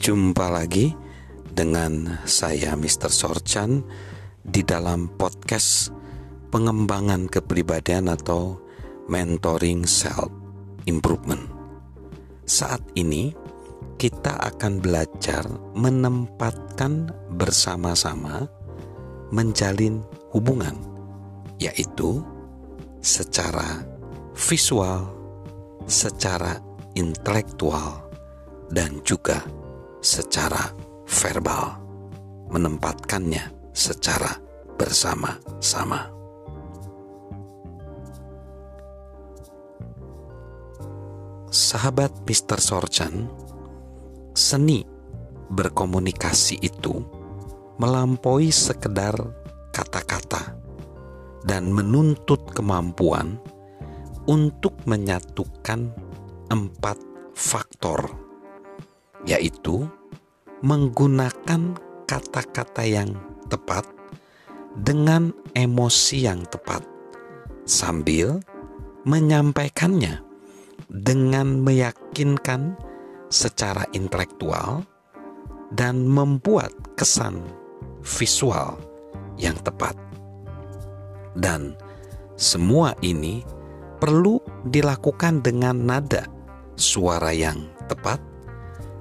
Jumpa lagi dengan saya Mr. Sorchan di dalam podcast pengembangan kepribadian atau mentoring self improvement. Saat ini kita akan belajar menempatkan bersama-sama menjalin hubungan yaitu secara visual, secara intelektual dan juga secara verbal, menempatkannya secara bersama-sama. Sahabat Mr. Sorchan, seni berkomunikasi itu melampaui sekedar kata-kata dan menuntut kemampuan untuk menyatukan empat faktor yaitu menggunakan kata-kata yang tepat dengan emosi yang tepat, sambil menyampaikannya dengan meyakinkan secara intelektual dan membuat kesan visual yang tepat. Dan semua ini perlu dilakukan dengan nada suara yang tepat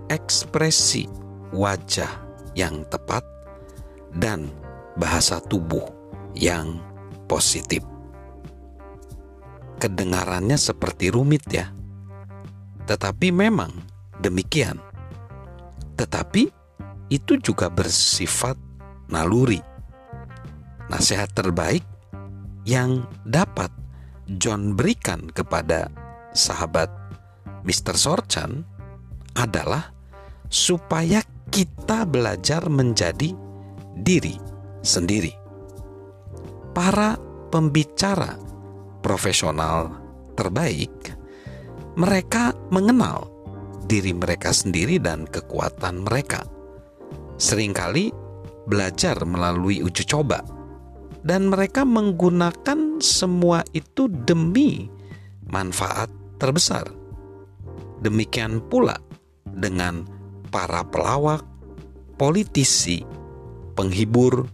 ekspresi wajah yang tepat dan bahasa tubuh yang positif. Kedengarannya seperti rumit ya. Tetapi memang demikian. Tetapi itu juga bersifat naluri. Nasihat terbaik yang dapat John berikan kepada sahabat Mr. Sorchan adalah supaya kita belajar menjadi diri sendiri. Para pembicara profesional terbaik, mereka mengenal diri mereka sendiri dan kekuatan mereka. Seringkali belajar melalui uji coba, dan mereka menggunakan semua itu demi manfaat terbesar. Demikian pula dengan para pelawak, politisi, penghibur,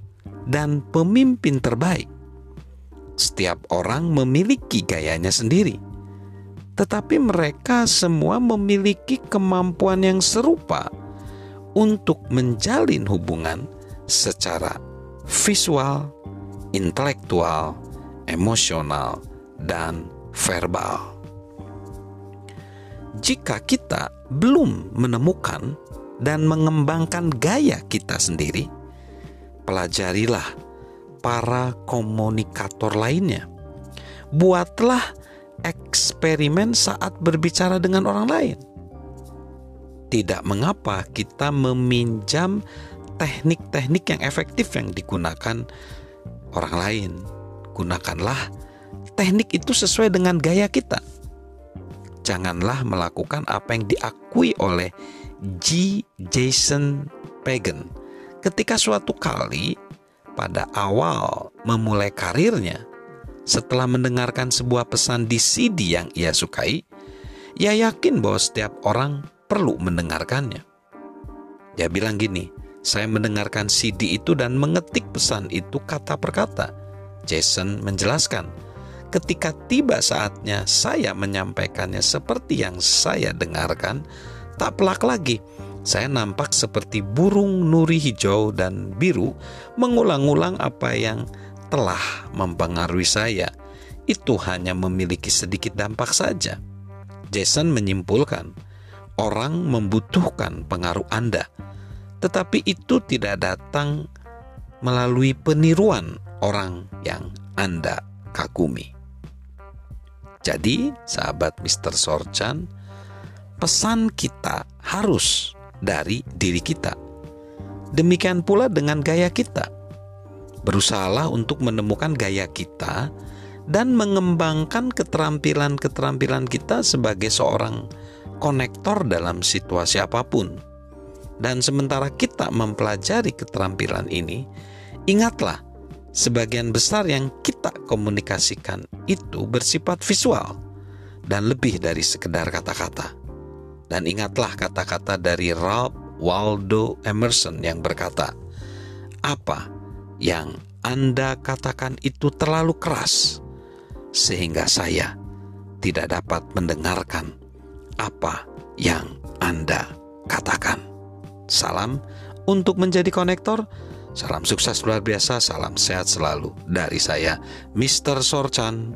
dan pemimpin terbaik. Setiap orang memiliki gayanya sendiri, tetapi mereka semua memiliki kemampuan yang serupa untuk menjalin hubungan secara visual, intelektual, emosional, dan verbal jika kita belum menemukan dan mengembangkan gaya kita sendiri, pelajarilah para komunikator lainnya. Buatlah eksperimen saat berbicara dengan orang lain. Tidak mengapa kita meminjam teknik-teknik yang efektif yang digunakan orang lain. Gunakanlah teknik itu sesuai dengan gaya kita janganlah melakukan apa yang diakui oleh G. Jason Pagan ketika suatu kali pada awal memulai karirnya setelah mendengarkan sebuah pesan di CD yang ia sukai, ia yakin bahwa setiap orang perlu mendengarkannya. Dia bilang gini, saya mendengarkan CD itu dan mengetik pesan itu kata per kata. Jason menjelaskan, ketika tiba saatnya saya menyampaikannya seperti yang saya dengarkan, tak pelak lagi. Saya nampak seperti burung nuri hijau dan biru mengulang-ulang apa yang telah mempengaruhi saya. Itu hanya memiliki sedikit dampak saja. Jason menyimpulkan, orang membutuhkan pengaruh Anda, tetapi itu tidak datang melalui peniruan orang yang Anda kagumi. Jadi, sahabat Mr. Sorchan, pesan kita harus dari diri kita. Demikian pula dengan gaya kita. Berusahalah untuk menemukan gaya kita dan mengembangkan keterampilan-keterampilan kita sebagai seorang konektor dalam situasi apa pun. Dan sementara kita mempelajari keterampilan ini, ingatlah sebagian besar yang kita komunikasikan itu bersifat visual dan lebih dari sekedar kata-kata. Dan ingatlah kata-kata dari Ralph Waldo Emerson yang berkata, "Apa yang Anda katakan itu terlalu keras sehingga saya tidak dapat mendengarkan apa yang Anda katakan." Salam untuk menjadi konektor. Salam sukses luar biasa, salam sehat selalu dari saya, Mr. Sorchan.